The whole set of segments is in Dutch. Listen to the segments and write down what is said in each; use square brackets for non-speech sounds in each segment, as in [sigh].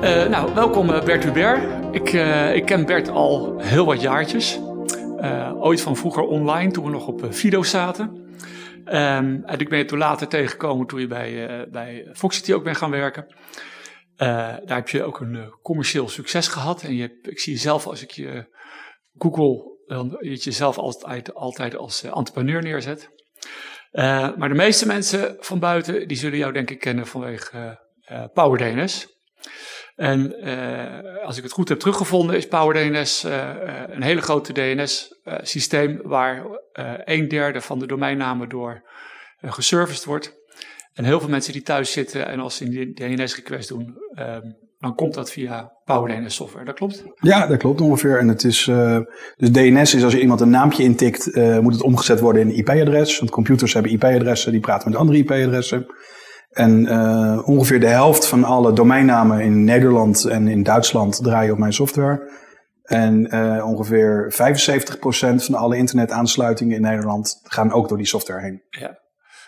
Eh, nou, welkom eh, Bert Hubert. Ik, eh, ik ken Bert al heel wat jaartjes. Eh, ooit van vroeger online, toen we nog op uh, Fido zaten. Ehm, en ik ben je toen later tegengekomen toen je bij, eh, bij ook bent gaan werken. Eh, daar heb je ook een eh, commercieel succes gehad. En je, ik zie jezelf als ik je Google, dan je jezelf altijd, altijd als entrepreneur neerzet. Maar de meeste mensen van buiten, die zullen jou denk ik kennen vanwege PowerDNS. En eh, als ik het goed heb teruggevonden, is PowerDNS eh, eh, een hele grote DNS-systeem waar een derde van de domeinnamen door geserviced wordt. En heel veel mensen die thuis zitten en als ze een DNS-request doen, ehm, dan komt dat via PowerDNS software. Dat klopt? Ja, dat klopt ongeveer. En het is, dus DNS is als je iemand een naampje intikt, moet het omgezet worden in een IP-adres. Want computers hebben IP-adressen, die praten met andere IP-adressen. En eh, ongeveer de helft van alle domeinnamen in Nederland en in Duitsland draaien op mijn software. En eh, ongeveer 75% van alle internetaansluitingen in Nederland gaan ook door die software heen. Ja.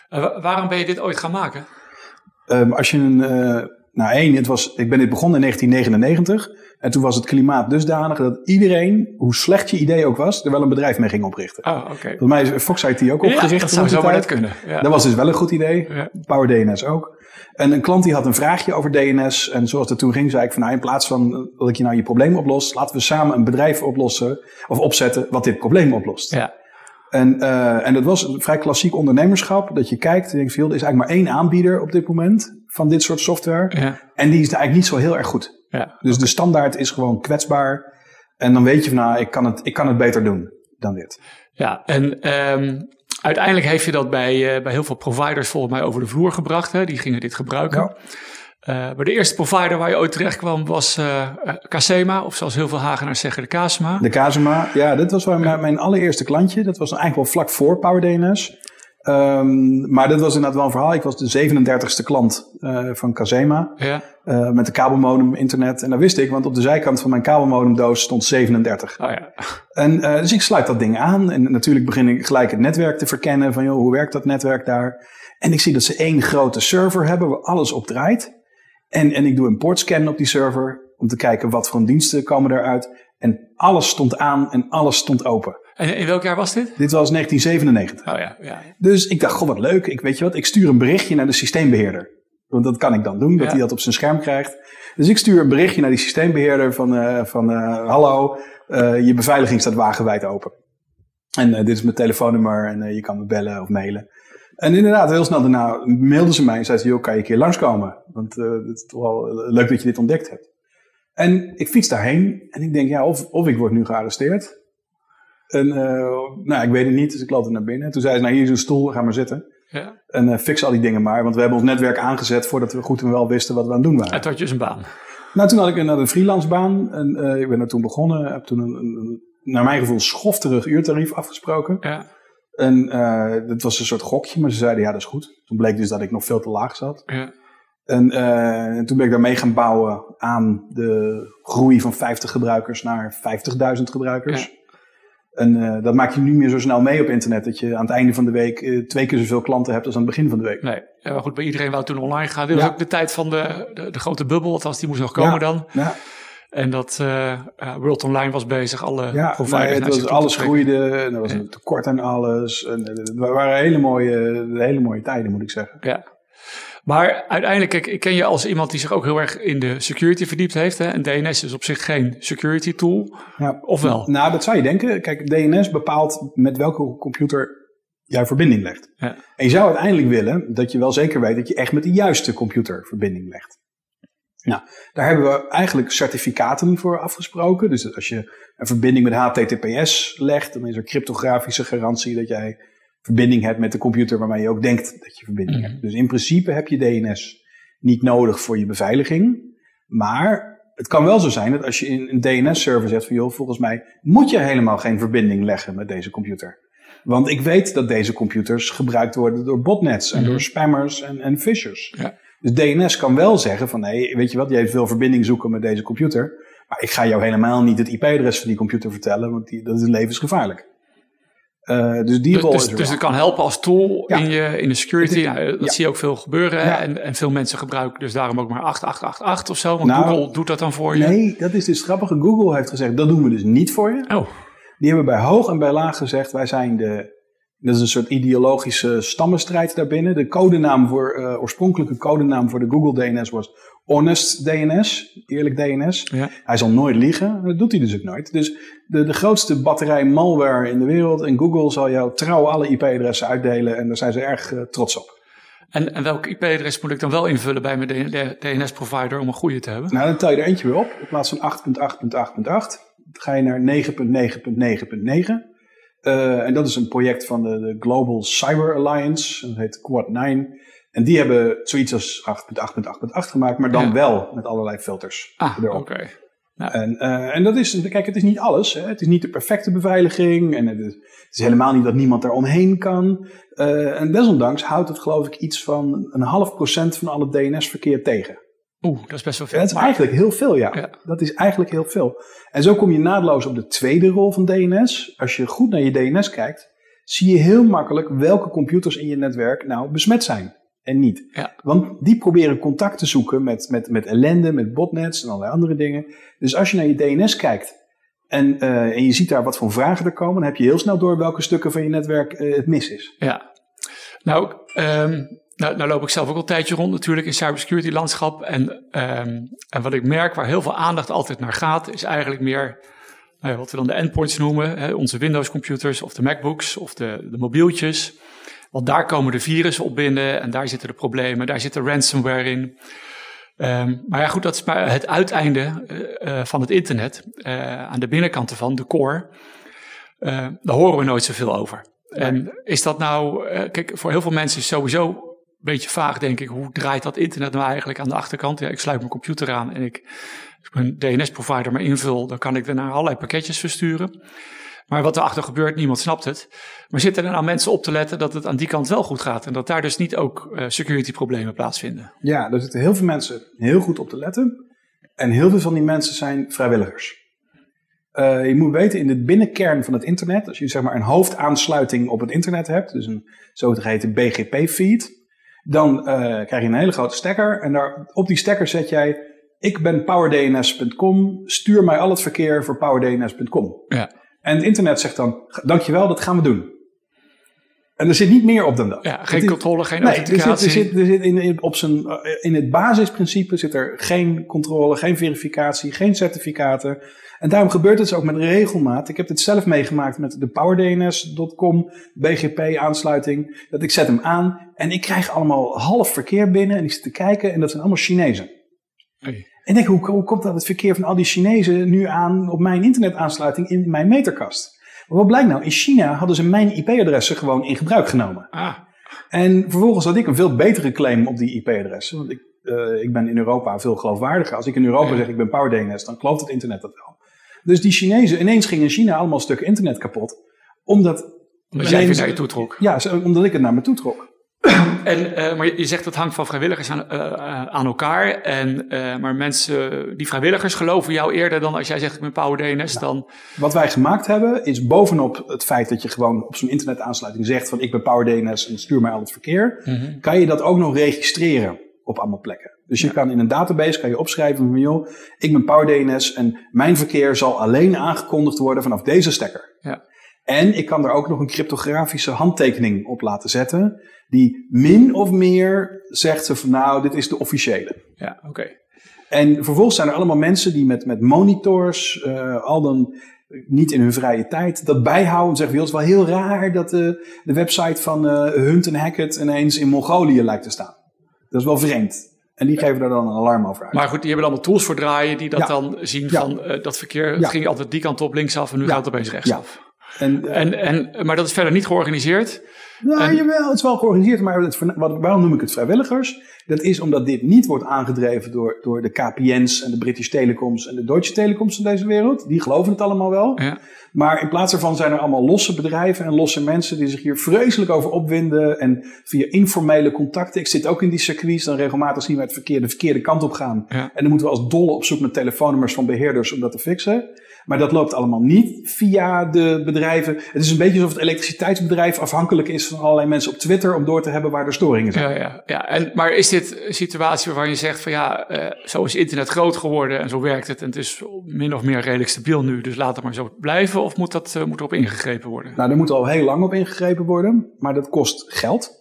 Wa- waarom ben je dit ooit gaan maken? Ehm, als je een, eh, nou één, het was, ik ben dit begonnen in 1999. En toen was het klimaat dusdanig dat iedereen, hoe slecht je idee ook was, er wel een bedrijf mee ging oprichten. Oh, oké. Volgens mij is Fox IT ook opgericht. Ja, dat zou die zomaar net kunnen. Ja. Dat was dus wel een goed idee. Ja. Power DNS ook. En een klant die had een vraagje over DNS. En zoals dat toen ging, zei ik van nou, in plaats van dat ik je nou je probleem oplos, laten we samen een bedrijf oplossen of opzetten wat dit probleem oplost. Ja. En, eh, en dat was een vrij klassiek ondernemerschap. Dat je kijkt en denkt, joh, er is eigenlijk maar één aanbieder op dit moment van dit soort software. Ja. En die is eigenlijk niet zo heel erg goed. Ja. Dus de standaard is gewoon kwetsbaar. En dan weet je van, nou, ik kan het, ik kan het beter doen dan dit. Ja, en ehm, uiteindelijk heeft je dat bij, eh, bij heel veel providers volgens mij over de vloer gebracht. Hè? Die gingen dit gebruiken. Ja. Eh, maar de eerste provider waar je ooit terecht kwam was eh eh, Casema, of zoals heel veel Hagenaars zeggen, de Casema. De Kazuma, ja, dit was mijn, mijn allereerste klantje. Dat was eigenlijk wel vlak voor PowerDNS. Ehm maar dat was inderdaad wel een verhaal. Ik was de 37ste klant eh, van Kazema. Ja, eh, met de kabelmodem internet. En dat wist ik, want op de zijkant van mijn kabelmodemdoos stond 37. oh ja. En eh, dus ik sluit dat ding aan. En natuurlijk begin ik gelijk het netwerk te verkennen. Van joh, hoe werkt dat netwerk daar? En ik zie dat ze één grote server hebben waar alles op draait. En, en ik doe een portscan op die server. Om te kijken wat voor diensten komen eruit. En alles stond aan en alles stond open. En in welk jaar was dit? Dit was 1997. Oh ja, ja. Dus ik dacht, goh, wat leuk. Ik weet je wat, ik stuur een berichtje naar de systeembeheerder. Want dat kan ik dan doen, dat Ja. hij dat op zijn scherm krijgt. Dus ik stuur een berichtje naar die systeembeheerder van, eh, van eh, hallo, eh, je beveiliging staat wagenwijd open. En dit is mijn telefoonnummer en je kan me bellen of mailen. En inderdaad, heel snel daarna mailden ze mij en zeiden ze, joh, kan je een keer langskomen? Want eh, het is toch wel leuk dat je dit ontdekt hebt. En ik fiets daarheen en ik denk, ja, of, of ik word nu gearresteerd. En eh, nou, ik weet het niet, dus ik loop er naar binnen. Toen zei ze, nou hier is een stoel, ga maar zitten. ja. En eh, fix al die dingen maar, want we hebben ons netwerk aangezet voordat we goed en wel wisten wat we aan het doen waren. En toen had je dus een baan. Nou, toen had ik inderdaad een freelance baan en ik ben er toen begonnen. Heb toen een, een, een, naar mijn gevoel, schofterig uurtarief afgesproken. Ja, En eh dat was een soort gokje, maar ze zeiden ja, dat is goed. Toen bleek dus dat ik nog veel te laag zat. ja. En, eh, en toen ben ik daarmee gaan bouwen aan de groei van 50 gebruikers naar 50.000 gebruikers. En eh, dat maak je niet meer zo snel mee op internet. Dat je aan het einde van de week twee keer zoveel klanten hebt als aan het begin van de week. Nee, ja, maar goed, bij iedereen wou toen online gaan. Dit was Ja. ook de tijd van de, de, de grote bubbel, althans die moest nog komen Ja. dan. Ja, En dat ja, World Online was bezig, alle ja providers. nou, het was, alles groeide en er was een tekort aan alles. En, eh, het waren hele mooie, hele mooie tijden, moet ik zeggen. Ja. Maar uiteindelijk, kijk, ik ken je als iemand die zich ook heel erg in de security verdiept heeft. Hè? En DNS is op zich geen security tool. Ja. Of wel? Nou, dat zou je denken. Kijk, DNS bepaalt met welke computer jij verbinding legt. Ja. En je zou uiteindelijk willen dat je wel zeker weet dat je echt met de juiste computer verbinding legt. Nou, daar hebben we eigenlijk certificaten voor afgesproken. Dus als je een verbinding met HTTPS legt, dan is er cryptografische garantie dat jij verbinding hebt met de computer waarmee je ook denkt dat je verbinding Mhm. hebt. Dus in principe heb je DNS niet nodig voor je beveiliging. Maar het kan wel zo zijn dat als je in een DNS-server zegt van joh, volgens mij moet je helemaal geen verbinding leggen met deze computer. Want ik weet dat deze computers gebruikt worden door botnets en Mhm. door spammers en, en phishers. Ja. Dus DNS kan wel zeggen van, nee, weet je wat, jij wil verbinding zoeken met deze computer. Maar ik ga jou helemaal niet het IP-adres van die computer vertellen, want die, dat is levensgevaarlijk. Eh, dus die Dus, rol dus, is dus het kan helpen als tool Ja. in, je, in de security. Is- dat ja. zie je ook veel gebeuren. En, en veel mensen gebruiken dus daarom ook maar 8888 of zo. Want Nou, Google doet dat dan voor je. Nee, dat is dus grappig. Google heeft gezegd, dat doen we dus niet voor je. Oh, Die hebben bij hoog en bij laag gezegd, wij zijn de... Dat is een soort ideologische stammenstrijd daarbinnen. De codenaam voor, eh, oorspronkelijke codenaam voor de Google DNS was Honest DNS, eerlijk DNS. ja. Hij zal nooit liegen, dat doet hij dus ook nooit. Dus de, de grootste batterij malware in de wereld en Google zal jou trouw alle IP-adressen uitdelen en daar zijn ze erg eh, trots op. En, en welk IP-adres moet ik dan wel invullen bij mijn DNS-provider om een goede te hebben? Nou, dan tel je er eentje weer op. In plaats van 8.8.8.8 ga je naar 9.9.9.9. Eh, en dat is een project van de, de Global Cyber Alliance. Dat heet Quad 9. En die hebben zoiets als 8.8.8.8 gemaakt, maar dan Ja. wel met allerlei filters Ah, erop. oké. En, eh, en dat is, kijk, het is niet alles. Hè. Het is niet de perfecte beveiliging. En het is, het is helemaal niet dat niemand daar omheen kan. Eh, en desondanks houdt het geloof ik iets van een half procent van al het DNS-verkeer tegen. Oeh, dat is best wel veel. Dat is eigenlijk heel veel, ja. Ja. Dat is eigenlijk heel veel. En zo kom je naadloos op de tweede rol van DNS. Als je goed naar je DNS kijkt, zie je heel makkelijk welke computers in je netwerk nou besmet zijn en niet. Ja. Want die proberen contact te zoeken met, met, met ellende, met botnets en allerlei andere dingen. Dus als je naar je DNS kijkt en, eh, en je ziet daar wat voor vragen er komen, dan heb je heel snel door welke stukken van je netwerk eh, het mis is. Ja, nou, ehm, nou, nou loop ik zelf ook al een tijdje rond natuurlijk in cybersecurity landschap. En, ehm, en wat ik merk waar heel veel aandacht altijd naar gaat, is eigenlijk meer nou ja, wat we dan de endpoints noemen. Hè, onze Windows computers of de MacBooks of de, de mobieltjes. Want daar komen de virussen op binnen en daar zitten de problemen, daar zit de ransomware in. Ehm, maar ja, goed, dat is maar het uiteinde eh, eh, van het internet. Eh, aan de binnenkant ervan, de core. Eh, daar horen we nooit zoveel over. En is dat nou, kijk, voor heel veel mensen is sowieso beetje vaag, denk ik. Hoe draait dat internet nou eigenlijk aan de achterkant? Ja, ik sluit mijn computer aan en ik, als ik mijn DNS-provider maar invul, dan kan ik daarna allerlei pakketjes versturen. Maar wat erachter gebeurt, niemand snapt het. Maar zitten er nou mensen op te letten dat het aan die kant wel goed gaat en dat daar dus niet ook eh, security-problemen plaatsvinden? Ja, er zitten heel veel mensen heel goed op te letten. En heel veel van die mensen zijn vrijwilligers. Eh, je moet weten, in de binnenkern van het internet, als je zeg maar een hoofdaansluiting op het internet hebt, dus een zogeheten BGP-feed, dan eh, krijg je een hele grote stekker. En daar, op die stekker zet jij, ik ben powerdns.com, stuur mij al het verkeer voor powerdns.com. Ja. En het internet zegt dan, dankjewel, dat gaan we doen. En er zit niet meer op dan dat. Ja, Het geen is- controle, geen Nee, er zit, authenticatie. er zit, er zit in, in, op zijn, eh, in het basisprincipe zit er geen controle, geen verificatie, geen certificaten. En daarom gebeurt het dus ook met regelmaat. Ik heb dit zelf meegemaakt met de powerdns.com BGP-aansluiting. Dat ik zet hem aan en ik krijg allemaal half verkeer binnen en ik zit te kijken en dat zijn allemaal Chinezen. Hey. En ik denk, hoe, hoe komt dat het verkeer van al die Chinezen nu aan op mijn internetaansluiting in mijn meterkast? Wat blijkt nou? In China hadden ze mijn IP-adressen gewoon in gebruik genomen. Ah, En vervolgens had ik een veel betere claim op die IP-adressen. Want ik, eh, ik ben in Europa veel geloofwaardiger. Als ik in Europa zeg ik ben PowerDNS, dan gelooft het internet dat wel. Dus die Chinezen, ineens gingen in China allemaal stukken internet kapot. Omdat... omdat jij weer naar je toe trok. Ja, omdat ik het naar me toe trok. [clears throat] En, eh, maar je zegt dat hangt van vrijwilligers aan, eh, eh, aan elkaar. En, maar mensen, die vrijwilligers geloven jou eerder dan als jij zegt ik ben Power DNS. Dan, Wat wij gemaakt hebben, is bovenop het feit dat je gewoon op zo'n internetaansluiting zegt van ik ben PowerDNS en stuur mij al het verkeer. Kan je dat ook nog registreren op allemaal plekken. Dus je kan in een database kan je opschrijven van joh, ik ben PowerDNS en mijn verkeer zal alleen aangekondigd worden vanaf deze stekker. Ja. En ik kan er ook nog een cryptografische handtekening op laten zetten. Die min of meer zegt ze van nou, dit is de officiële. ja, oké. En vervolgens zijn er allemaal mensen die met, met monitors, eh, al dan niet in hun vrije tijd, dat bijhouden. En zeggen, het is wel heel raar dat de, de website van eh, Hunt en Hackett ineens in Mongolië lijkt te staan. Dat is wel vreemd. En die geven daar dan een alarm over uit. Maar goed, die hebben allemaal tools voor draaien die dat Ja. dan zien Ja. van eh, dat verkeer. Ja. Ging altijd die kant op linksaf en nu gaat het opeens rechtsaf. En, en, en, maar dat is verder niet georganiseerd? Nou, en, jawel, het is wel georganiseerd, maar het, waarom noem ik het vrijwilligers? Dat is omdat dit niet wordt aangedreven door, door de KPN's en de British Telecoms en de Deutsche Telecoms van deze wereld. Die geloven het allemaal wel. Ja. Maar in plaats daarvan zijn er allemaal losse bedrijven en losse mensen die zich hier vreselijk over opwinden. En via informele contacten. Ik zit ook in die circuits, dan regelmatig zien we het verkeerde, de verkeerde kant op gaan. En dan moeten we als dolle op zoek naar telefoonnummers van beheerders om dat te fixen. Maar dat loopt allemaal niet via de bedrijven. Het is een beetje alsof het elektriciteitsbedrijf afhankelijk is van allerlei mensen op Twitter om door te hebben waar er storingen zijn. Ja, ja, ja. En, maar is dit een situatie waarvan je zegt van ja, uh, zo is internet groot geworden en zo werkt het en het is min of meer redelijk stabiel nu, dus laat het maar zo blijven of moet, dat, uh, moet erop ingegrepen worden? Nou, er moet al heel lang op ingegrepen worden, maar dat kost geld.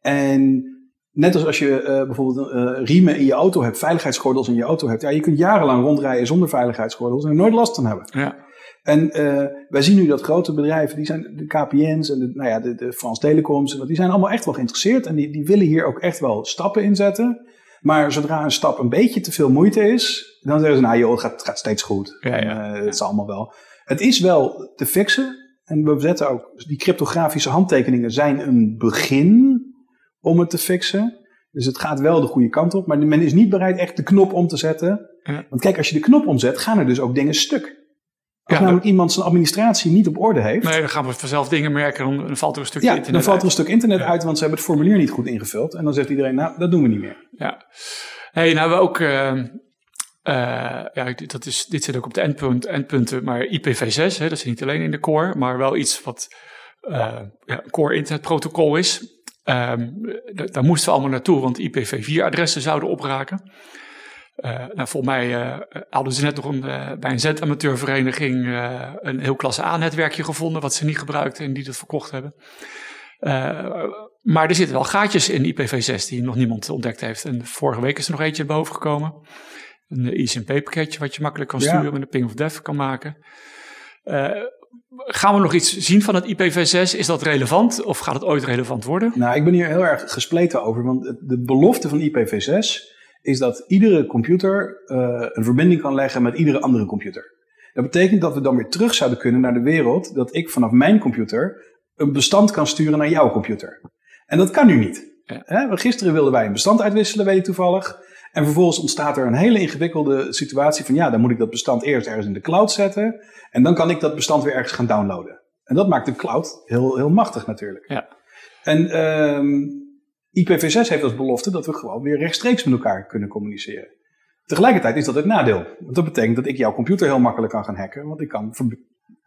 En Net als als je uh, bijvoorbeeld riemen in je auto hebt, veiligheidsgordels in je auto hebt. Ja, je kunt jarenlang rondrijden zonder veiligheidsgordels en er nooit last van hebben. Ja. En uh, wij zien nu dat grote bedrijven, die zijn de KPN's en de, nou ja, de, de Frans Telecoms, die zijn allemaal echt wel geïnteresseerd en die, die willen hier ook echt wel stappen inzetten. Maar zodra een stap een beetje te veel moeite is, dan zeggen ze, nou joh, het gaat, het gaat steeds goed. Ja, ja. het is allemaal wel. Het is wel te fixen. En we zetten ook, die cryptografische handtekeningen zijn een begin om het te fixen. Dus het gaat wel de goede kant op, maar men is niet bereid echt de knop om te zetten. Want kijk, als je de knop omzet, gaan er dus ook dingen stuk. Als namelijk iemand zijn administratie niet op orde heeft. Nee, dan gaan we vanzelf dingen merken, dan, valt er een stuk ja, internet dan valt er een stuk internet uit, want ze hebben het formulier niet goed ingevuld. En dan zegt iedereen, nou, dat doen we niet meer. Ja. hey, nou we ook... Uh, uh, ja, dat is, dit zit ook op de endpunt, endpunten, maar IPv6, hè, dat is niet alleen in de core, maar wel iets wat uh, ja, core internetprotocol is. Um, daar moesten we allemaal naartoe, want IPv4-adressen zouden opraken. Nou, volgens mij uh, hadden ze net nog een, uh, bij een zendamateurvereniging een heel klasse A-netwerkje gevonden, wat ze niet gebruikten en die dat verkocht hebben. maar er zitten wel gaatjes in IPv6 die nog niemand ontdekt heeft. En vorige week is er nog eentje boven gekomen. Een ICMP-pakketje wat je makkelijk kan sturen met een ping of death kan maken. Gaan we nog iets zien van het IPv6? Is dat relevant of gaat het ooit relevant worden? Nou, ik ben hier heel erg gespleten over. Want de belofte van IPv6 is dat iedere computer uh, een verbinding kan leggen met iedere andere computer. Dat betekent dat we dan weer terug zouden kunnen naar de wereld dat ik vanaf mijn computer een bestand kan sturen naar jouw computer. En dat kan nu niet. Ja. Gisteren wilden wij een bestand uitwisselen, weet je toevallig. En vervolgens ontstaat er een hele ingewikkelde situatie van ja, dan moet ik dat bestand eerst ergens in de cloud zetten. En dan kan ik dat bestand weer ergens gaan downloaden. En dat maakt de cloud heel, heel machtig natuurlijk. Ja. En um, IPv6 heeft als belofte dat we gewoon weer rechtstreeks met elkaar kunnen communiceren. Tegelijkertijd is dat het nadeel. Want dat betekent dat ik jouw computer heel makkelijk kan gaan hacken. Want ik kan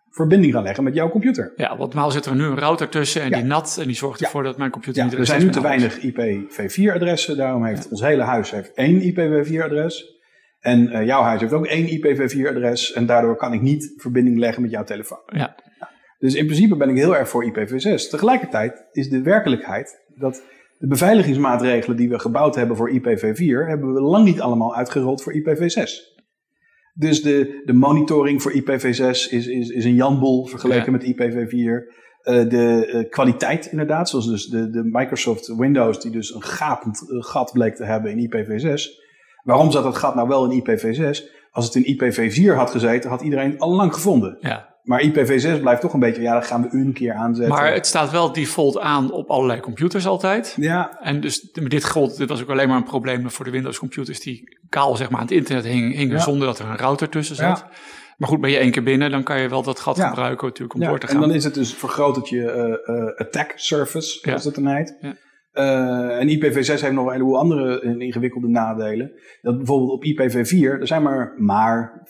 verbinding gaan leggen met jouw computer. Ja, want normaal zit er nu een router tussen en die nat en die zorgt ervoor dat mijn computer ja, niet Er zijn nu te weinig IPv4-adressen, daarom heeft ons hele huis heeft één IPv4-adres. En uh, jouw huis heeft ook één IPv4-adres en daardoor kan ik niet verbinding leggen met jouw telefoon. Ja. Dus in principe ben ik heel erg voor IPv6. Tegelijkertijd is de werkelijkheid dat de beveiligingsmaatregelen die we gebouwd hebben voor IPv4, hebben we lang niet allemaal uitgerold voor IPv6. Dus de, de monitoring voor IPv6 is, is, is een janboel vergeleken met IPv4. Uh, eh, de uh, kwaliteit inderdaad, zoals dus de, de Microsoft Windows, die dus een gapend uh, gat bleek te hebben in IPv6. Waarom zat dat gat nou wel in IPv6? Als het in IPv4 had gezeten, had iedereen al lang gevonden. Ja. Maar IPv6 blijft toch een beetje, ja, dat gaan we een keer aanzetten. Maar het staat wel default aan op allerlei computers altijd. Ja. En dus dit gold, dit was ook alleen maar een probleem voor de Windows computers die kaal zeg maar aan het internet hingen, zonder dat er een router tussen zat. Ja. Maar goed, ben je één keer binnen, dan kan je wel dat gat gebruiken natuurlijk om door te gaan. En dan is het dus vergroot het je uh, uh, attack surface, zoals het heet. Ja. Uh, en IPv6 heeft nog een heleboel andere ingewikkelde nadelen. Dat bijvoorbeeld op IPv4, er zijn maar, maar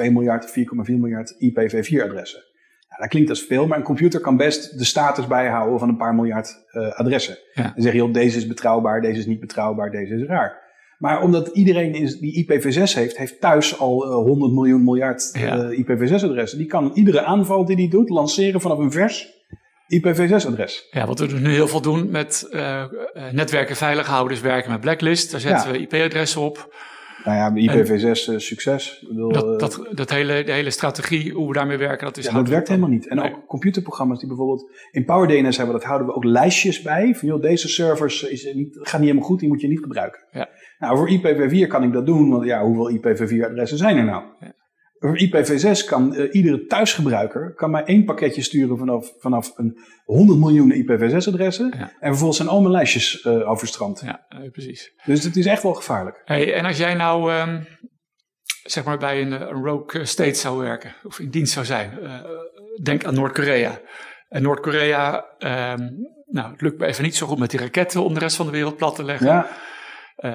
4,2 miljard, 4,4 miljard IPv4-adressen. Nou, dat klinkt als veel, maar een computer kan best de status bijhouden van een paar miljard uh, adressen. Ja. En zeg je, deze is betrouwbaar, deze is niet betrouwbaar, deze is raar. Maar omdat iedereen is, die IPv6 heeft, heeft thuis al uh, 100 miljoen miljard ja. IPv6-adressen. Die kan iedere aanval die die doet lanceren vanaf een vers IPv6-adres. Ja, wat we dus nu heel veel doen met uh, netwerken veilig houden, dus werken met blacklist. Daar zetten we IP-adressen op. Nou ja, IPv6 uh, succes. Bedoel, dat, dat, dat hele, de hele strategie, hoe we daarmee werken, dat is ja, dat werkt helemaal niet. En ook computerprogramma's die bijvoorbeeld in PowerDNS hebben, dat houden we ook lijstjes bij. Van joh, deze servers is niet, gaat niet helemaal goed, die moet je niet gebruiken. Ja. Nou, voor IPv4 kan ik dat doen, want ja, hoeveel IPv4-adressen zijn er nou? Ja. Voor IPv6 kan uh, iedere thuisgebruiker kan mij één pakketje sturen vanaf, vanaf een 100 miljoen IPv6-adressen. En vervolgens zijn al mijn lijstjes uh, overstroomd. Ja, uh, precies. Dus het is echt wel gevaarlijk. Hey, en als jij nou um, zeg maar bij een, een, rogue state zou werken, of in dienst zou zijn, denk aan Noord-Korea. En Noord-Korea, um, nou, het lukt me even niet zo goed met die raketten om de rest van de wereld plat te leggen. Ja.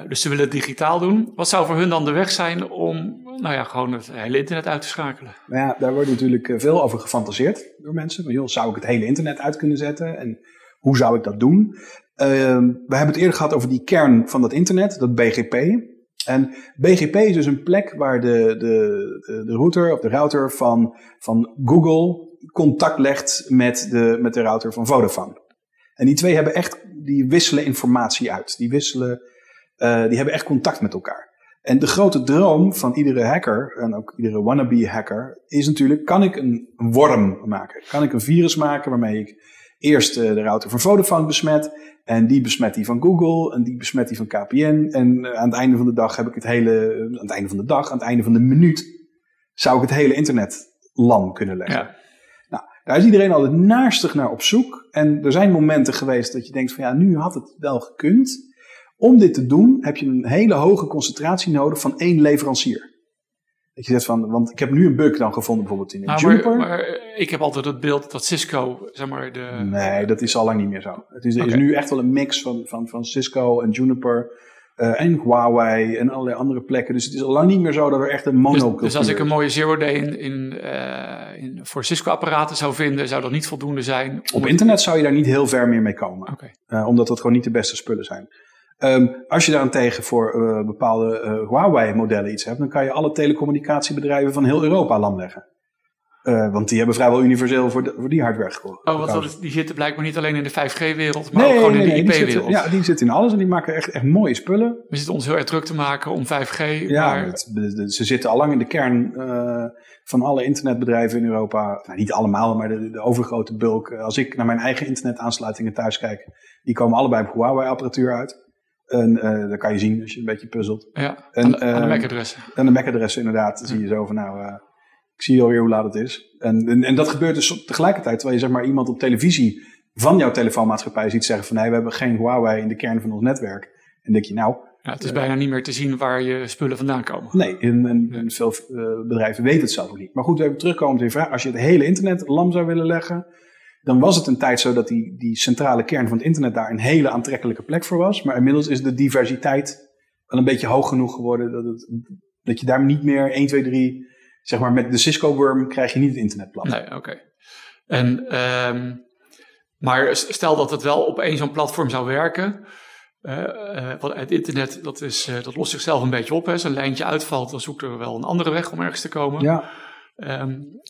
Dus ze willen het digitaal doen. Wat zou voor hun dan de weg zijn om nou ja, gewoon het hele internet uit te schakelen? Nou ja, daar wordt natuurlijk veel over gefantaseerd door mensen. joh, zou ik het hele internet uit kunnen zetten? En hoe zou ik dat doen? Uh, we hebben het eerder gehad over die kern van dat internet, dat BGP. En BGP is dus een plek waar de, de, de router of de router van, van Google contact legt met de, met de router van Vodafone. En die twee hebben echt, die wisselen informatie uit. Die wisselen, uh, die hebben echt contact met elkaar. En de grote droom van iedere hacker, en ook iedere wannabe hacker, is natuurlijk, kan ik een worm maken? Kan ik een virus maken waarmee ik eerst uh, de router van Vodafone besmet, en die besmet die van Google, en die besmet die van KPN, en uh, aan het einde van de dag heb ik het hele, aan het einde van de dag, aan het einde van de minuut, zou ik het hele internet lam kunnen leggen. Ja. Daar is iedereen altijd naarstig naar op zoek. En er zijn momenten geweest dat je denkt van ja, nu had het wel gekund. Om dit te doen heb je een hele hoge concentratie nodig van één leverancier. Dat je zegt van, want ik heb nu een bug dan gevonden bijvoorbeeld in nou, Juniper. Maar, maar, ik heb altijd het beeld dat Cisco, zeg maar, de... Nee, dat is al lang niet meer zo. Het is, okay. is nu echt wel een mix van, van, van Cisco en Juniper. Uh, en Huawei en allerlei andere plekken. Dus het is al lang niet meer zo dat er echt een monocultuur dus, dus als ik een mooie zero day in, in, uh, in voor Cisco-apparaten zou vinden, zou dat niet voldoende zijn? Op internet zou je daar niet heel ver meer mee komen. Okay. Uh, omdat dat gewoon niet de beste spullen zijn. Um, als je daarentegen voor bepaalde Huawei-modellen iets hebt, dan kan je alle telecommunicatiebedrijven van heel Europa lam leggen. Uh, want die hebben vrijwel universeel voor, de, voor die hardware gekocht. Oh, want die zitten blijkbaar niet alleen in de 5G-wereld, maar nee, ook gewoon nee, in de nee, IP-wereld. Ja, die zitten in alles en die maken echt, echt mooie spullen. We zitten ons heel erg druk te maken om 5G. Ja, maar... het, de, de, ze zitten al lang in de kern uh, van alle internetbedrijven in Europa. Nou, niet allemaal, maar de, de overgrote bulk. Als ik naar mijn eigen internetaansluitingen thuis kijk, die komen allebei op Huawei-apparatuur uit. En uh, dat kan je zien als je een beetje puzzelt. Ja, en, de, aan de MAC-adressen. Aan de MAC-adressen inderdaad. Dan zie je zo van nou... Ik zie alweer hoe laat het is. En, en, en, dat gebeurt dus tegelijkertijd terwijl je zeg maar iemand op televisie van jouw telefoonmaatschappij ziet zeggen van nee, we hebben geen Huawei in de kern van ons netwerk. En denk je nou... Ja, het is uh, bijna niet meer te zien waar je spullen vandaan komen. Nee, en, en, en veel uh, bedrijven weten het zelf ook niet. Maar goed, even terugkomen op je vraag. Als je het hele internet lam zou willen leggen, dan was het een tijd zo dat die, die centrale kern van het internet daar een hele aantrekkelijke plek voor was. Maar inmiddels is de diversiteit wel een beetje hoog genoeg geworden dat, het, dat je daar niet meer 1, 2, 3 zeg maar met de Cisco-worm krijg je niet het internet plat. Nee, oké. Okay. En, um, maar stel dat het wel op één zo'n platform zou werken. Uh, uh, want het internet, dat, is, uh, dat lost zichzelf een beetje op. Als een lijntje uitvalt, dan zoekt er wel een andere weg om ergens te komen. Ja. Um,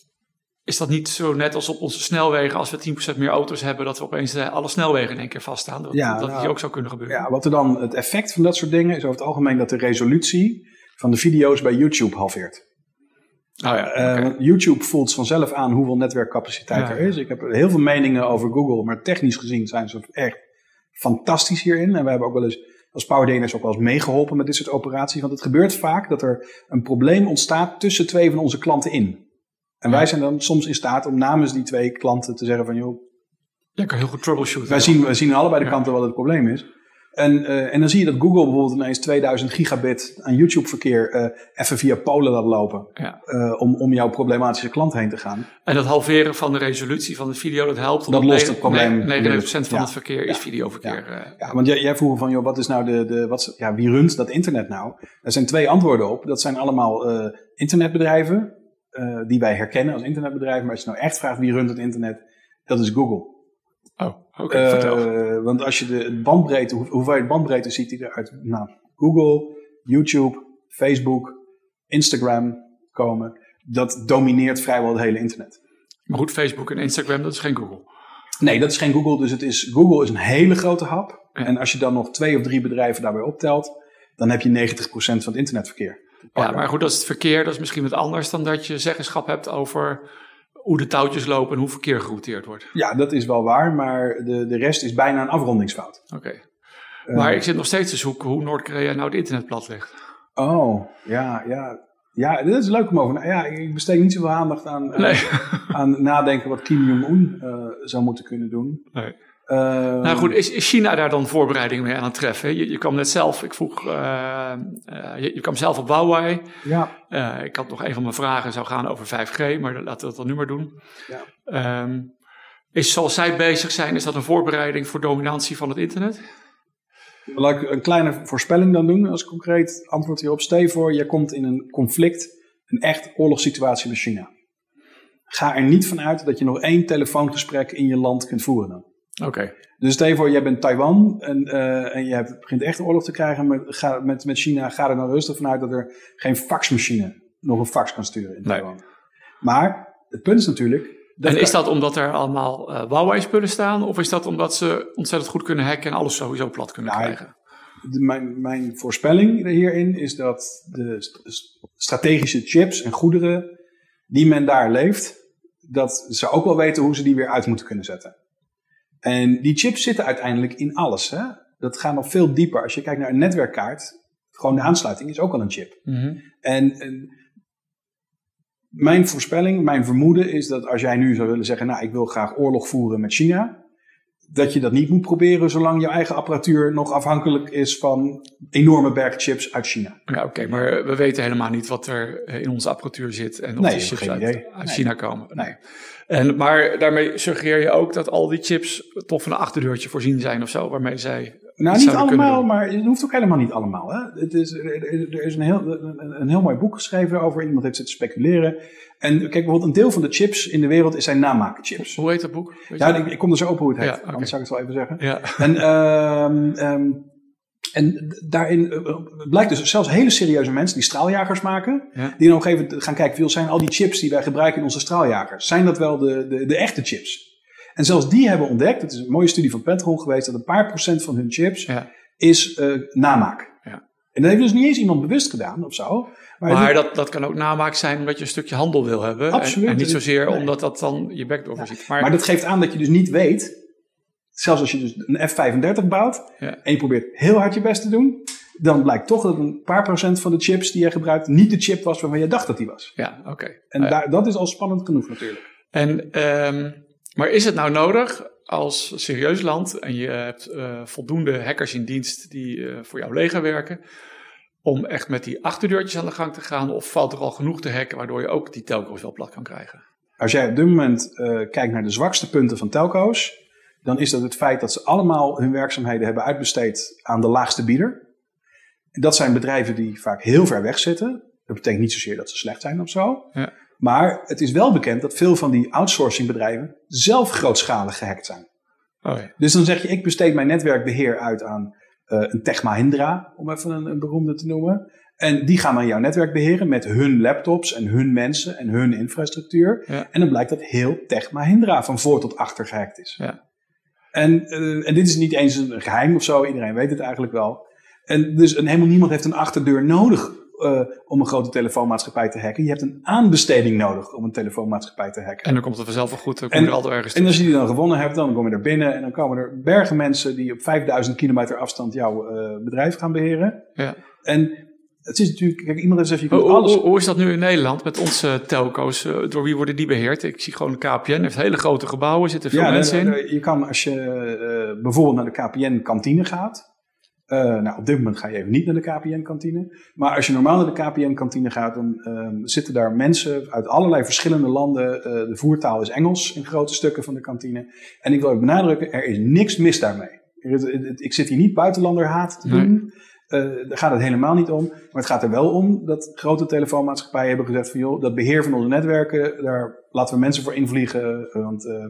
is dat niet zo net als op onze snelwegen, als we 10% meer auto's hebben, dat we opeens alle snelwegen in één keer vaststaan? Dat, ja, dat nou, die ook zou kunnen gebeuren. Ja, wat er dan het effect van dat soort dingen is over het algemeen dat de resolutie van de video's bij YouTube halveert. Oh ja, okay. uh, YouTube voelt vanzelf aan hoeveel netwerkcapaciteit Ja, er is. Ik heb heel veel meningen over Google, maar technisch gezien zijn ze echt fantastisch hierin. En we hebben ook wel eens als PowerDNS ook wel eens meegeholpen met dit soort operaties. Want het gebeurt vaak dat er een probleem ontstaat tussen twee van onze klanten in. En wij zijn dan soms in staat om namens die twee klanten te zeggen van joh, Ja, kan heel goed troubleshooten. wij zien, wij zien aan allebei de kanten wat het probleem is. En, eh, en dan zie je dat Google bijvoorbeeld ineens 2000 gigabit aan YouTube-verkeer eh, even via Polen laat lopen. Ja. eh, om, om jouw problematische klant heen te gaan. En dat halveren van de resolutie van de video, dat helpt. Dat lost het probleem. negen- 99% van Ja. het verkeer is videoverkeer. Ja, want jij, jij vroeg van, joh, wat is nou de, de wat, ja, wie runt dat internet nou? Er zijn twee antwoorden op. Dat zijn allemaal internetbedrijven, eh, die wij herkennen als internetbedrijven. Maar als je nou echt vraagt wie runt het internet, dat is Google. Oh, oké, Eh, vertel. want als je de bandbreedte, hoe, hoeveelheid bandbreedte ziet die eruit, nou, Google, YouTube, Facebook, Instagram komen, dat domineert vrijwel het hele internet. Maar goed, Facebook en Instagram, dat is geen Google. Nee, dat is geen Google. Dus het is, Google is een hele grote hap. En als je dan nog twee of drie bedrijven daarbij optelt, dan heb je 90% van het internetverkeer. Ja, maar goed, dat is het verkeer. Dat is misschien wat anders dan dat je zeggenschap hebt over hoe de touwtjes lopen en hoe verkeer gerouteerd wordt. Ja, dat is wel waar, maar de, de rest is bijna een afrondingsfout. Oké. Eh, Maar ik zit nog steeds te zoeken hoe Noord-Korea nou het internet plat legt. Oh, ja, ja. Ja, dit is leuk om over. Ja, ik besteed niet zoveel aandacht aan, uh, Nee. aan nadenken wat Kim Jong-un uh, zou moeten kunnen doen. Nee. Uh, Nou goed, is, is China daar dan voorbereidingen mee aan het treffen? Je, je kwam net zelf, ik vroeg, uh, uh, je, je, kwam zelf op Huawei. Ja. Uh, ik had nog een van mijn vragen zou gaan over 5G, maar laten we dat dan nu maar doen. Ja. Um, is zoals zij bezig zijn, is dat een voorbereiding voor dominantie van het internet? Laat ik een kleine voorspelling dan doen als concreet antwoord hierop. Stel voor, je komt in een conflict, een echt oorlogssituatie met China. Ga er niet van uit dat je nog één telefoongesprek in je land kunt voeren dan. Oké. Okay. Dus stel je voor, jij bent Taiwan en, uh, en je hebt, begint echt oorlog te krijgen met, ga, met, met China. Ga er dan rustig vanuit dat er geen faxmachine nog een fax kan sturen in nee. Taiwan. Maar het punt is natuurlijk... Dat en is dat omdat er allemaal uh, Huawei-spullen staan? Of is dat omdat ze ontzettend goed kunnen hacken en alles sowieso plat kunnen nou, krijgen? De, mijn, mijn voorspelling hierin is dat de strategische chips en goederen die men daar leeft, dat ze ook wel weten hoe ze die weer uit moeten kunnen zetten. En die chips zitten uiteindelijk in alles. Hè? Dat gaat nog veel dieper. Als je kijkt naar een netwerkkaart, gewoon de aansluiting is ook al een chip. Mm -hmm. en, en, mijn voorspelling, mijn vermoeden is dat als jij nu zou willen zeggen, nou ik wil graag oorlog voeren met China, dat je dat niet moet proberen zolang jouw eigen apparatuur nog afhankelijk is van enorme bergen chips uit China. Ja, oké, okay, maar we weten helemaal niet wat er in onze apparatuur zit en of nee, die chips uit, uit nee. China komen. Nee. En, maar daarmee suggereer je ook dat al die chips toch van een achterdeurtje voorzien zijn of zo, waarmee zij. Nou, niet allemaal, maar het hoeft ook helemaal niet allemaal. Hè? Het is, er is een heel, een, een heel mooi boek geschreven over. Iemand heeft zitten speculeren. En kijk, bijvoorbeeld een deel van de chips in de wereld is zijn namaakchips. Hoe heet dat boek? Weet Ja, ik, ik kom er zo op hoe het heet. Ja. Anders zou ik het wel even zeggen. ja. En, ehm, ehm, en daarin eh, blijkt dus zelfs hele serieuze mensen die straaljagers maken, Ja. die dan op een gegeven moment gaan kijken, veel zijn al die chips die wij gebruiken in onze straaljagers, zijn dat wel de, de, de echte chips? En zelfs die hebben ontdekt, het is een mooie studie van Pentagon geweest, dat een paar procent van hun chips Ja. is eh, namaak. Ja. En dat heeft dus niet eens iemand bewust gedaan of zo. Maar, Maar dat, dat kan ook namaak zijn omdat je een stukje handel wil hebben. En- Absoluut. En, niet zozeer Nee. omdat dat dan je backdoor voorziet. Maar, maar dat geeft aan dat je dus niet weet, zelfs als je dus een F-35 bouwt, Ja. en je probeert heel hard je best te doen, dan blijkt toch dat een paar procent van de chips die je gebruikt niet de chip was waarvan je dacht dat die was. ja, oké. En Nou ja. daar, dat is al spannend genoeg natuurlijk. En, ehm, maar is het nou nodig als serieus land en je hebt eh, voldoende hackers in dienst die eh, voor jouw leger werken, om echt met die achterdeurtjes aan de gang te gaan? Of valt er al genoeg te hacken waardoor je ook die telco's wel plat kan krijgen? Als jij op dit moment eh, kijkt naar de zwakste punten van telco's, dan is dat het feit dat ze allemaal hun werkzaamheden hebben uitbesteed aan de laagste bieder. En dat zijn bedrijven die vaak heel ver weg zitten. Dat betekent niet zozeer dat ze slecht zijn of zo. Ja. Maar het is wel bekend dat veel van die outsourcingbedrijven zelf grootschalig gehackt zijn. Oh ja. Dus dan zeg je, ik besteed mijn netwerkbeheer uit aan eh, een Tech Mahindra, om even een, een beroemde te noemen. En die gaan dan jouw netwerk beheren met hun laptops en hun mensen en hun infrastructuur. Ja. En dan blijkt dat heel Tech Mahindra van voor tot achter gehackt is. Ja. En, eh, en dit is niet eens een geheim of zo, iedereen weet het eigenlijk wel. En dus en helemaal niemand heeft een achterdeur nodig eh, om een grote telefoonmaatschappij te hacken. Je hebt een aanbesteding nodig om een telefoonmaatschappij te hacken. En dan komt het vanzelf wel goed, dan kom En- je er altijd ergens En als je die dan gewonnen hebt, dan kom je er binnen en dan komen er bergen mensen die op 5000 kilometer afstand jouw eh, bedrijf gaan beheren. Ja. En het is natuurlijk, kijk, iemand heeft gezegd, je Hoe, kunt hoe, alles. hoe- hoe is dat nu in Nederland met onze telco's? Eh, Door wie worden die beheerd? Ik zie gewoon de KPN, heeft hele grote gebouwen, zitten veel Ja, mensen in. je kan als je eh, bijvoorbeeld naar de KPN-kantine gaat. eh, nou, op dit moment ga je even niet naar de KPN-kantine. Maar als je normaal naar de KPN-kantine gaat, dan ehm, zitten daar mensen uit allerlei verschillende landen. De voertaal is Engels in grote stukken van de kantine. En ik wil even benadrukken, er is niks mis daarmee. Er Ik zit hier niet buitenlanderhaat te doen. Eh, daar gaat het helemaal niet om. Maar het gaat er wel om dat grote telefoonmaatschappijen hebben gezegd van joh, dat beheer van onze netwerken, daar laten we mensen voor invliegen. eh, Want eh,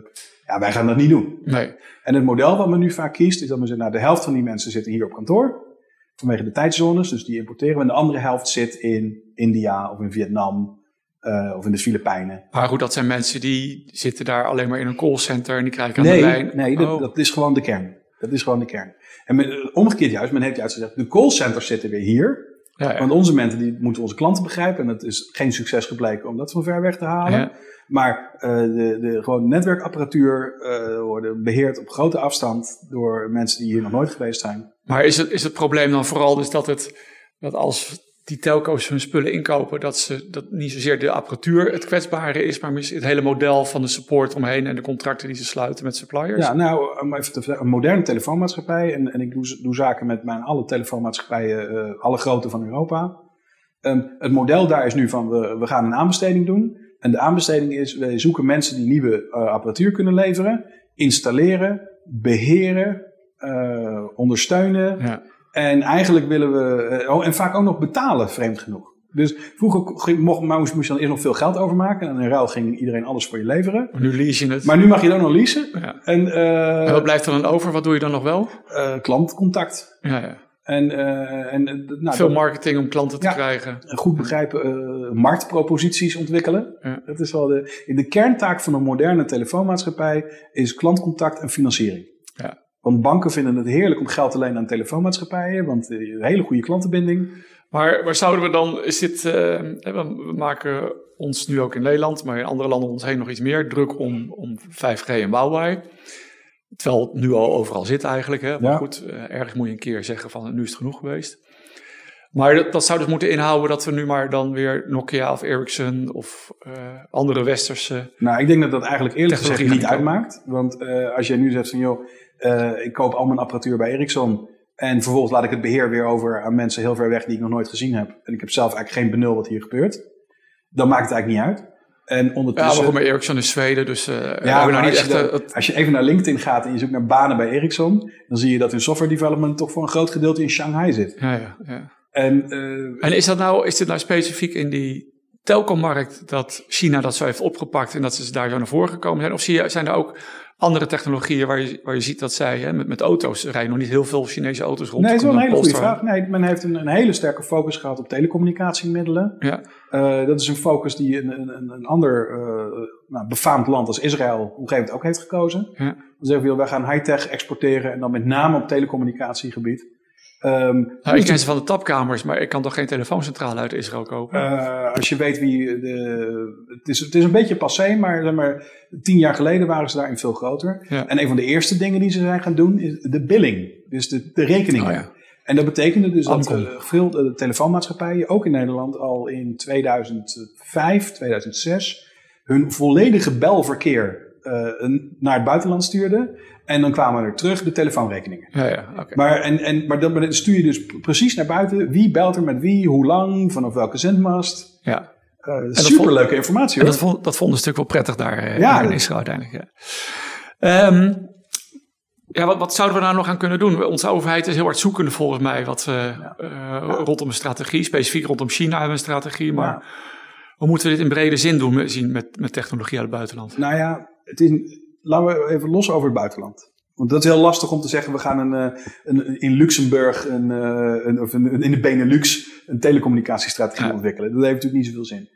ja, wij gaan dat niet doen. Nee. En het model wat men nu vaak kiest, is dat men zegt, nou de helft van die mensen zitten hier op kantoor. Vanwege de tijdzones, dus die importeren we. En de andere helft zit in India of in Vietnam of in de Filipijnen. Maar goed, dat zijn mensen die zitten daar alleen maar in een callcenter en die krijgen aan de lijn. nee dat, Oh, dat is gewoon de kern. Dat is gewoon de kern. En men, eh, omgekeerd juist, men heeft juist gezegd, de callcenters zitten weer hier. ja, ja. Want onze mensen die moeten onze klanten begrijpen. En het is geen succes gebleken om dat van ver weg te halen. Ja. Maar eh, de, de gewoon netwerkapparatuur worden beheerd op grote afstand door mensen die hier nog nooit geweest zijn. Maar is het, is het probleem dan vooral dus dat, het, dat als die telco's hun spullen inkopen, dat, ze, dat niet zozeer de apparatuur het kwetsbare is, maar misschien het hele model van de support omheen en de contracten die ze sluiten met suppliers? Ja, nou, om even te vertellen, een moderne telefoonmaatschappij, en, en ik doe, doe zaken met mijn alle telefoonmaatschappijen, uh, alle grote van Europa. Um, het model daar is nu van, we, we gaan een aanbesteding doen. En de aanbesteding is, wij zoeken mensen die nieuwe uh, apparatuur kunnen leveren, installeren, beheren, uh, ondersteunen. Ja. En eigenlijk willen we, oh, en vaak ook nog betalen, vreemd genoeg. Dus vroeger mocht, moest, moest je dan eerst nog veel geld overmaken. En in ruil ging iedereen alles voor je leveren. Maar nu lease je het. Maar nu mag je het ook nog leasen. Ja. En, uh, en, wat blijft er dan over? Wat doe je dan nog wel? Uh, klantcontact. Ja, ja. En, uh, en, nou, Veel marketing om klanten te ja, krijgen. Goed begrijpen, marktproposities ontwikkelen. Ja. Dat is wel de, de kerntaak van een moderne telefoonmaatschappij is klantcontact en financiering. Ja. Want banken vinden het heerlijk om geld te lenen aan telefoonmaatschappijen, want een hele goede klantenbinding. Maar waar zouden we dan, is dit, uh, we maken ons nu ook in Nederland, maar in andere landen om ons heen nog iets meer druk om, om 5G en Huawei. Terwijl het nu al overal zit eigenlijk. Hè? Maar ja. goed, uh, ergens moet je een keer zeggen van nu is het genoeg geweest. Maar dat, dat, zou dus moeten inhouden dat we nu maar dan weer Nokia of Ericsson of uh, andere westerse. Nou, ik denk dat dat eigenlijk eerlijk gezegd niet uitmaakt. Want als je nu zegt van joh, ik koop al mijn apparatuur bij Ericsson. En vervolgens laat ik het beheer weer over aan mensen heel ver weg die ik nog nooit gezien heb. En ik heb zelf eigenlijk geen benul wat hier gebeurt. Dan maakt het eigenlijk niet uit. En ondertussen... Ja, maar goed, Ericsson is Zweden, dus uh, ja, nou niet als, echt, je dan, als je even naar LinkedIn gaat en je zoekt naar banen bij Ericsson, dan zie je dat hun software development toch voor een groot gedeelte in Shanghai zit. Ja, ja, ja. En, uh, en is, dat nou, is dit nou specifiek in die telcommarkt dat China dat zo heeft opgepakt en dat ze daar zo naar voren gekomen zijn? Of zie je, zijn er ook andere technologieën waar je, waar je ziet dat zij hè, met, met auto's rijden nog niet heel veel Chinese auto's rond. Nee, dat is wel een hele goede vraag. Nee, men heeft een, een hele sterke focus gehad op telecommunicatiemiddelen. Ja. Uh, dat is een focus die een, een, een ander uh, nou, befaamd land als Israël op een gegeven moment ook heeft gekozen. Ja. Dan zeggen we, wij gaan high-tech exporteren en dan met name op telecommunicatiegebied. Um, nou, ik ken ze van de tapkamers, maar ik kan toch geen telefooncentrale uit Israël kopen? Uh, als je weet wie. De, het, is, het is een beetje passé, maar, zeg maar tien jaar geleden waren ze daarin veel groter. Ja. En een van de eerste dingen die ze zijn gaan doen is de billing. Dus de, de rekeningen. Oh, ja. En dat betekende dus dat uh, veel uh, telefoonmaatschappijen, ook in Nederland, al in 2005, 2006, hun volledige belverkeer naar het buitenland stuurden. En dan kwamen er terug de telefoonrekeningen. Ja, ja, okay. Maar, en, en, maar dan stuur je dus precies naar buiten. Wie belt er met wie, hoe lang, vanaf welke zendmast. Ja. Uh, superleuke vond, informatie hoor. En dat vond, dat vonden een stuk wel prettig daar uh, ja, in Israël uiteindelijk. Ja. Um, ja, wat, wat, zouden we nou nog aan kunnen doen? Onze overheid is heel hard zoekende volgens mij wat, uh, ja. uh, rondom een strategie. Specifiek rondom China hebben we een strategie. Maar ja. hoe moeten we dit in brede zin doen zien met, met technologie uit het buitenland? Nou ja, het is, laten we even los over het buitenland. Want dat is heel lastig om te zeggen, we gaan een, een, in Luxemburg een, een, of een, in de Benelux een telecommunicatiestrategie ja. ontwikkelen. Dat heeft natuurlijk niet zoveel zin.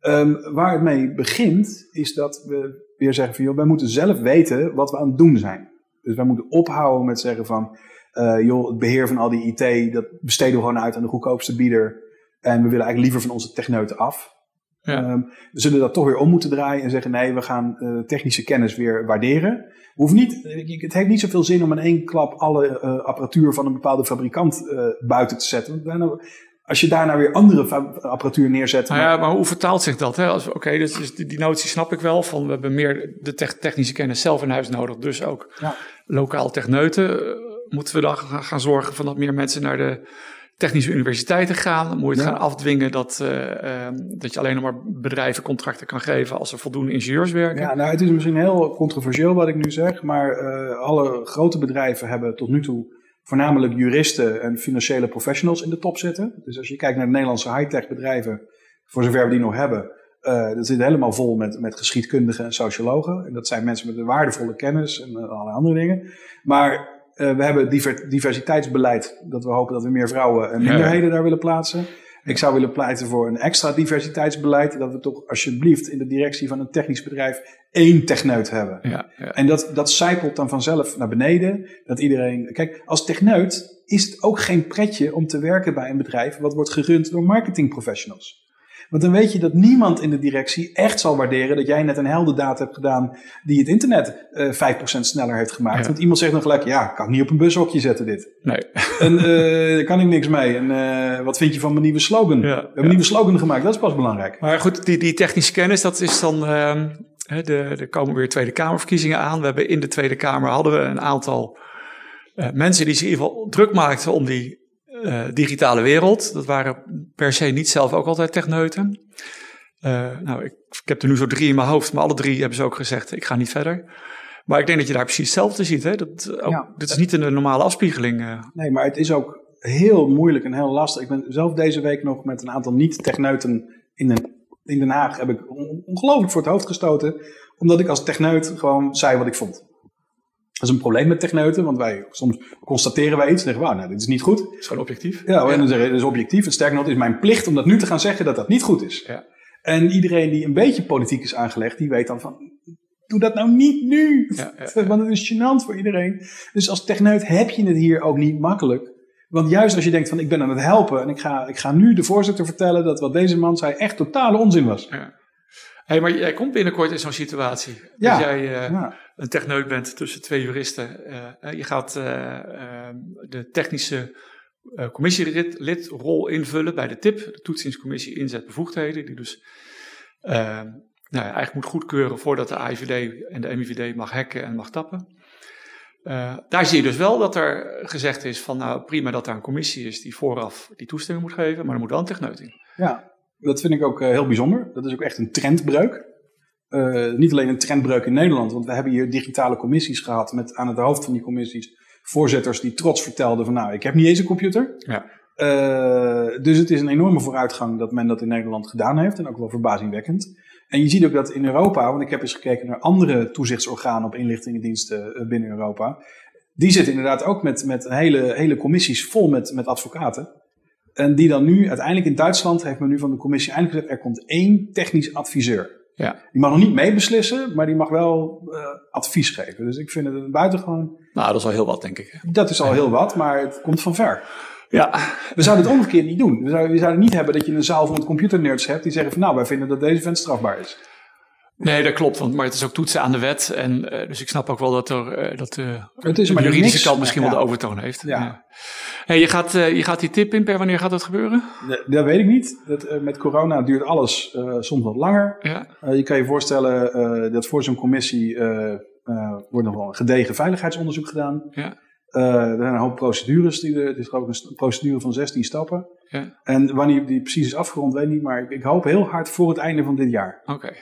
Um, waar het mee begint, is dat we weer zeggen van, joh, wij moeten zelf weten wat we aan het doen zijn. Dus wij moeten ophouden met zeggen van, uh, joh, het beheer van al die IT, dat besteden we gewoon uit aan de goedkoopste bieder. En we willen eigenlijk liever van onze techneuten af. Ja. Um, we zullen dat toch weer om moeten draaien en zeggen: nee, we gaan uh, technische kennis weer waarderen. Hoeven niet, het heeft niet zoveel zin om in één klap alle uh, apparatuur van een bepaalde fabrikant uh, buiten te zetten. Als je daarna weer andere apparatuur neerzet. Nou ja, maar hoe vertaalt zich dat? Oké, okay, dus die, die notie snap ik wel. Van we hebben meer de te technische kennis zelf in huis nodig. Dus ook ja. lokaal techneuten. Moeten we dan gaan zorgen van dat meer mensen naar de technische universiteiten gaan. Dan moet je het ja. gaan afdwingen dat, uh, uh, dat je alleen nog maar bedrijven contracten kan geven als er voldoende ingenieurs werken. Ja, nou, het is misschien heel controversieel wat ik nu zeg, maar uh, alle grote bedrijven hebben tot nu toe voornamelijk juristen en financiële professionals in de top zitten. Dus als je kijkt naar de Nederlandse high-tech bedrijven, voor zover we die nog hebben, uh, dat zit helemaal vol met, met geschiedkundigen en sociologen. En dat zijn mensen met een waardevolle kennis en allerlei andere dingen. Maar uh, we hebben diver, diversiteitsbeleid. Dat we hopen dat we meer vrouwen en minderheden daar willen plaatsen. Ik zou willen pleiten voor een extra diversiteitsbeleid. Dat we toch alsjeblieft in de directie van een technisch bedrijf één techneut hebben. Ja, ja. En dat, dat zijpelt dan vanzelf naar beneden. Dat iedereen. Kijk, als techneut is het ook geen pretje om te werken bij een bedrijf wat wordt gerund door marketingprofessionals. Want dan weet je dat niemand in de directie echt zal waarderen dat jij net een heldendaad hebt gedaan die het internet uh, 5% sneller heeft gemaakt. Want iemand zegt dan gelijk, ja, kan ik niet op een bushokje zetten dit. Nee. [laughs] En uh, daar kan ik niks mee. En uh, wat vind je van mijn nieuwe slogan? We hebben een nieuwe slogan gemaakt, dat is pas belangrijk. Maar goed, die, die technische kennis, dat is dan... Uh, de, er komen weer Tweede Kamerverkiezingen aan. We hebben in de Tweede Kamer hadden we een aantal mensen die zich in ieder geval druk maakten om die uh, digitale wereld. Dat waren per se niet zelf ook altijd techneuten. Uh, nou, ik, ik, heb er nu zo drie in mijn hoofd, maar alle drie hebben ze ook gezegd: ik ga niet verder. Maar ik denk dat je daar precies hetzelfde ziet. Hè? Dat, ook, ja, dit is niet een normale afspiegeling. Uh. Nee, maar het is ook heel moeilijk en heel lastig. Ik ben zelf deze week nog met een aantal niet-techneuten in, den, in Den Haag heb ik ongelooflijk voor het hoofd gestoten. Omdat ik als techneut gewoon zei wat ik vond. Dat is een probleem met techneuten, want wij soms constateren wij iets en zeggen, wauw, nou, dit is niet goed. Het is gewoon objectief. Ja, en dan zeggen het is objectief. En sterker nog, het is mijn plicht om dat nu te gaan zeggen dat dat niet goed is. Ja. En iedereen die een beetje politiek is aangelegd, die weet dan van, doe dat nou niet nu. [laughs] Ja, ja, want het is gênant voor iedereen. Dus als techneut heb je het hier ook niet makkelijk. Want juist als je denkt van, ik ben aan het helpen en ik ga, ik ga nu de voorzitter vertellen dat wat deze man zei echt totale onzin was. Ja. Hey, maar jij komt binnenkort in zo'n situatie. Ja, dat jij uh, ja. Een techneut bent tussen twee juristen. Uh, je gaat uh, de technische commissielidrol invullen bij de TIP, de Toetsingscommissie Inzet Bevoegdheden, die dus ehm, nou, eigenlijk moet goedkeuren voordat de AIVD en de MIVD mag hacken en mag tappen. daar zie je dus wel dat er gezegd is van nou prima dat er een commissie is die vooraf die toestemming moet geven, maar er moet wel een techneut in. Ja, dat vind ik ook heel bijzonder. Dat is ook echt een trendbreuk. Uh, niet alleen een trendbreuk in Nederland, want we hebben hier digitale commissies gehad met aan het hoofd van die commissies voorzitters die trots vertelden van nou, ik heb niet eens een computer. Ja. Uh, dus het is een enorme vooruitgang dat men dat in Nederland gedaan heeft en ook wel verbazingwekkend. En je ziet ook dat in Europa, want ik heb eens gekeken naar andere toezichtsorganen op inlichtingendiensten binnen Europa. Die zitten inderdaad ook met, met hele, hele commissies vol met, met advocaten. En die dan nu, uiteindelijk in Duitsland, heeft men nu van de commissie eindelijk gezegd: er komt één technisch adviseur. Ja. Die mag nog niet meebeslissen, maar die mag wel uh, advies geven. Dus ik vind het een buitengewoon. Nou, dat is al heel wat, denk ik. Dat is al heel wat, maar het komt van ver. Ja. We zouden het omgekeerd niet doen. We zouden, we zouden niet hebben dat je een zaal van computernerds hebt die zeggen van nou, wij vinden dat deze vent strafbaar is. Nee, dat klopt, want, maar het is ook toetsen aan de wet. En, uh, dus ik snap ook wel dat, er, uh, dat uh, het is de juridische niks, kant misschien ja. wel de overtoon heeft. Ja. ja. Hey, je, gaat, je gaat die tip in per wanneer gaat dat gebeuren? Dat, dat weet ik niet. Dat, met corona duurt alles soms wat langer. Ja. je kan je voorstellen dat voor zo'n commissie wordt nog wel een gedegen veiligheidsonderzoek gedaan. Ja. er zijn een hoop procedures. Die, het is ook een procedure van 16 stappen. Ja. En wanneer die precies is afgerond, weet ik niet. Maar ik, ik hoop heel hard voor het einde van dit jaar. Oké.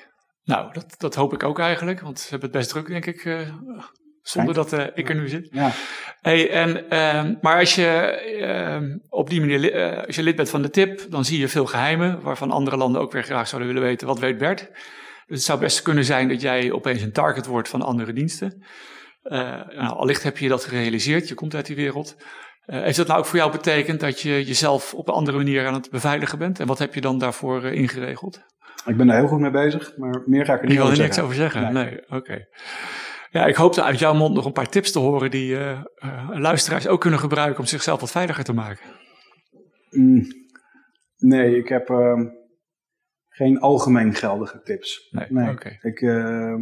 Nou, dat, dat hoop ik ook eigenlijk, want ze hebben het best druk, denk ik, uh, zonder dat uh, ik er nu zit. Ja. Hey, en, uh, maar als je ehm, op die manier, eh, als je lid bent van de TIP, dan zie je veel geheimen, waarvan andere landen ook weer graag zouden willen weten, wat weet Bert? Dus het zou best kunnen zijn dat jij opeens een target wordt van andere diensten. nou, allicht heb je dat gerealiseerd, je komt uit die wereld. Heeft dat nou ook voor jou betekend dat je jezelf op een andere manier aan het beveiligen bent? En wat heb je dan daarvoor ingeregeld? Ik ben daar heel goed mee bezig, maar meer ga ik er niet over zeggen. niks over zeggen? Nee, oké. Ja, ik hoopte uit jouw mond nog een paar tips te horen die uh, luisteraars ook kunnen gebruiken om zichzelf wat veiliger te maken. Mm, nee, ik heb uh, geen algemeen geldige tips. Nee, nee. Okay. Ik, uh,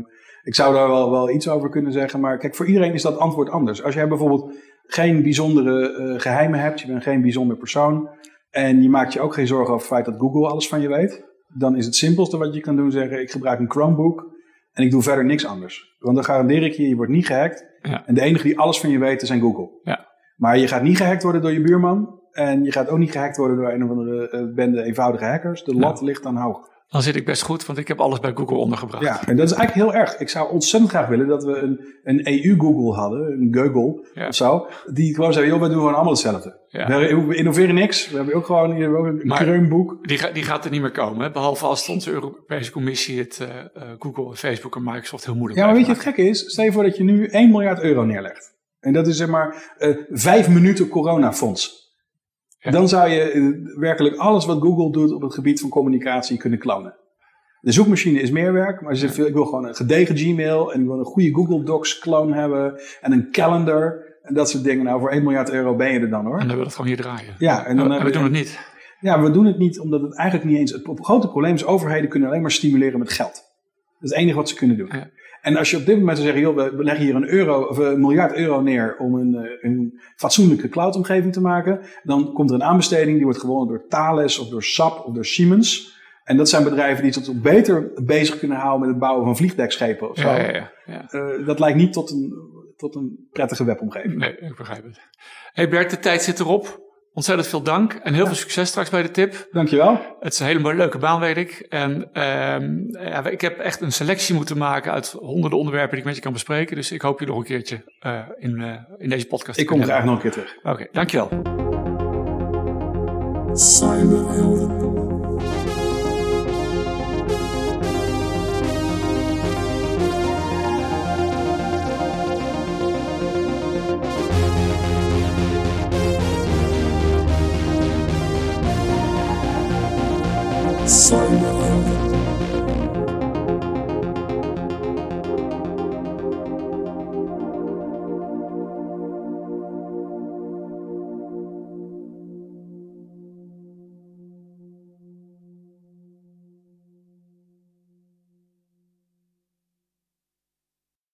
ik zou daar wel, wel iets over kunnen zeggen, maar kijk, voor iedereen is dat antwoord anders. Als jij bijvoorbeeld geen bijzondere geheimen hebt, je bent geen bijzonder persoon en je maakt je ook geen zorgen over het feit dat Google alles van je weet, dan is het simpelste wat je kan doen zeggen: ik gebruik een Chromebook en ik doe verder niks anders. Want dan garandeer ik je, je wordt niet gehackt. Ja. En de enige die alles van je weten zijn Google. Ja. Maar je gaat niet gehackt worden door je buurman. En je gaat ook niet gehackt worden door een of andere uh, bende eenvoudige hackers. De lat ligt dan hoog. Dan zit ik best goed, want ik heb alles bij Google ondergebracht. Ja, en dat is eigenlijk heel erg. Ik zou ontzettend graag willen dat we een, een EU-Google hadden, een Google ja. of zo. Die gewoon zeggen, joh, we doen gewoon allemaal hetzelfde. Ja. We innoveren niks. We hebben ook gewoon hier ook een kreunboek. Die, die gaat er niet meer komen, hè? behalve als onze Europese Commissie het uh, Google, Facebook en Microsoft heel moeilijk Ja, maar weet je wat gek is? Stel je voor dat je nu 1 miljard euro neerlegt. En dat is zeg maar uh, vijf minuten coronafonds. Dan zou je eh, werkelijk alles wat Google doet op het gebied van communicatie kunnen klonen. De zoekmachine is meer werk, maar ze ik wil gewoon een gedegen Gmail en ik wil een goede Google Docs clone hebben en een calendar en dat soort dingen. Nou, voor 1 miljard euro ben je er dan hoor. En dan hebben we dat gewoon hier draaien. Ja, en dan we doen het niet. Ja, we doen het niet omdat het eigenlijk niet eens... Het grote probleem is, overheden kunnen alleen maar stimuleren met geld. Dat is het enige wat ze kunnen doen. Ja. En als je op dit moment zou zeggen, joh, we leggen hier een, euro, of een miljard euro neer om een, eh, een fatsoenlijke cloudomgeving te maken, dan komt er een aanbesteding die wordt gewonnen door Thales of door SAP of door Siemens. En dat zijn bedrijven die zich beter bezig kunnen houden met het bouwen van vliegdekschepen of zo. Ja, ja, ja, ja. Eh, dat lijkt niet tot een, tot een prettige webomgeving. Nee, ik begrijp het. Hey Bert, de tijd zit erop. Ontzettend veel dank en heel veel succes straks bij de tip. Dankjewel. Het is een hele mooie, leuke baan, weet ik. En ehm, ja, ik heb echt een selectie moeten maken uit honderden onderwerpen die ik met je kan bespreken. Dus ik hoop je nog een keertje eh, in, eh, in deze podcast Ik te kom kunnen graag nog een keer terug. Oké, dankjewel. Cyberhelden. Cyberhelden.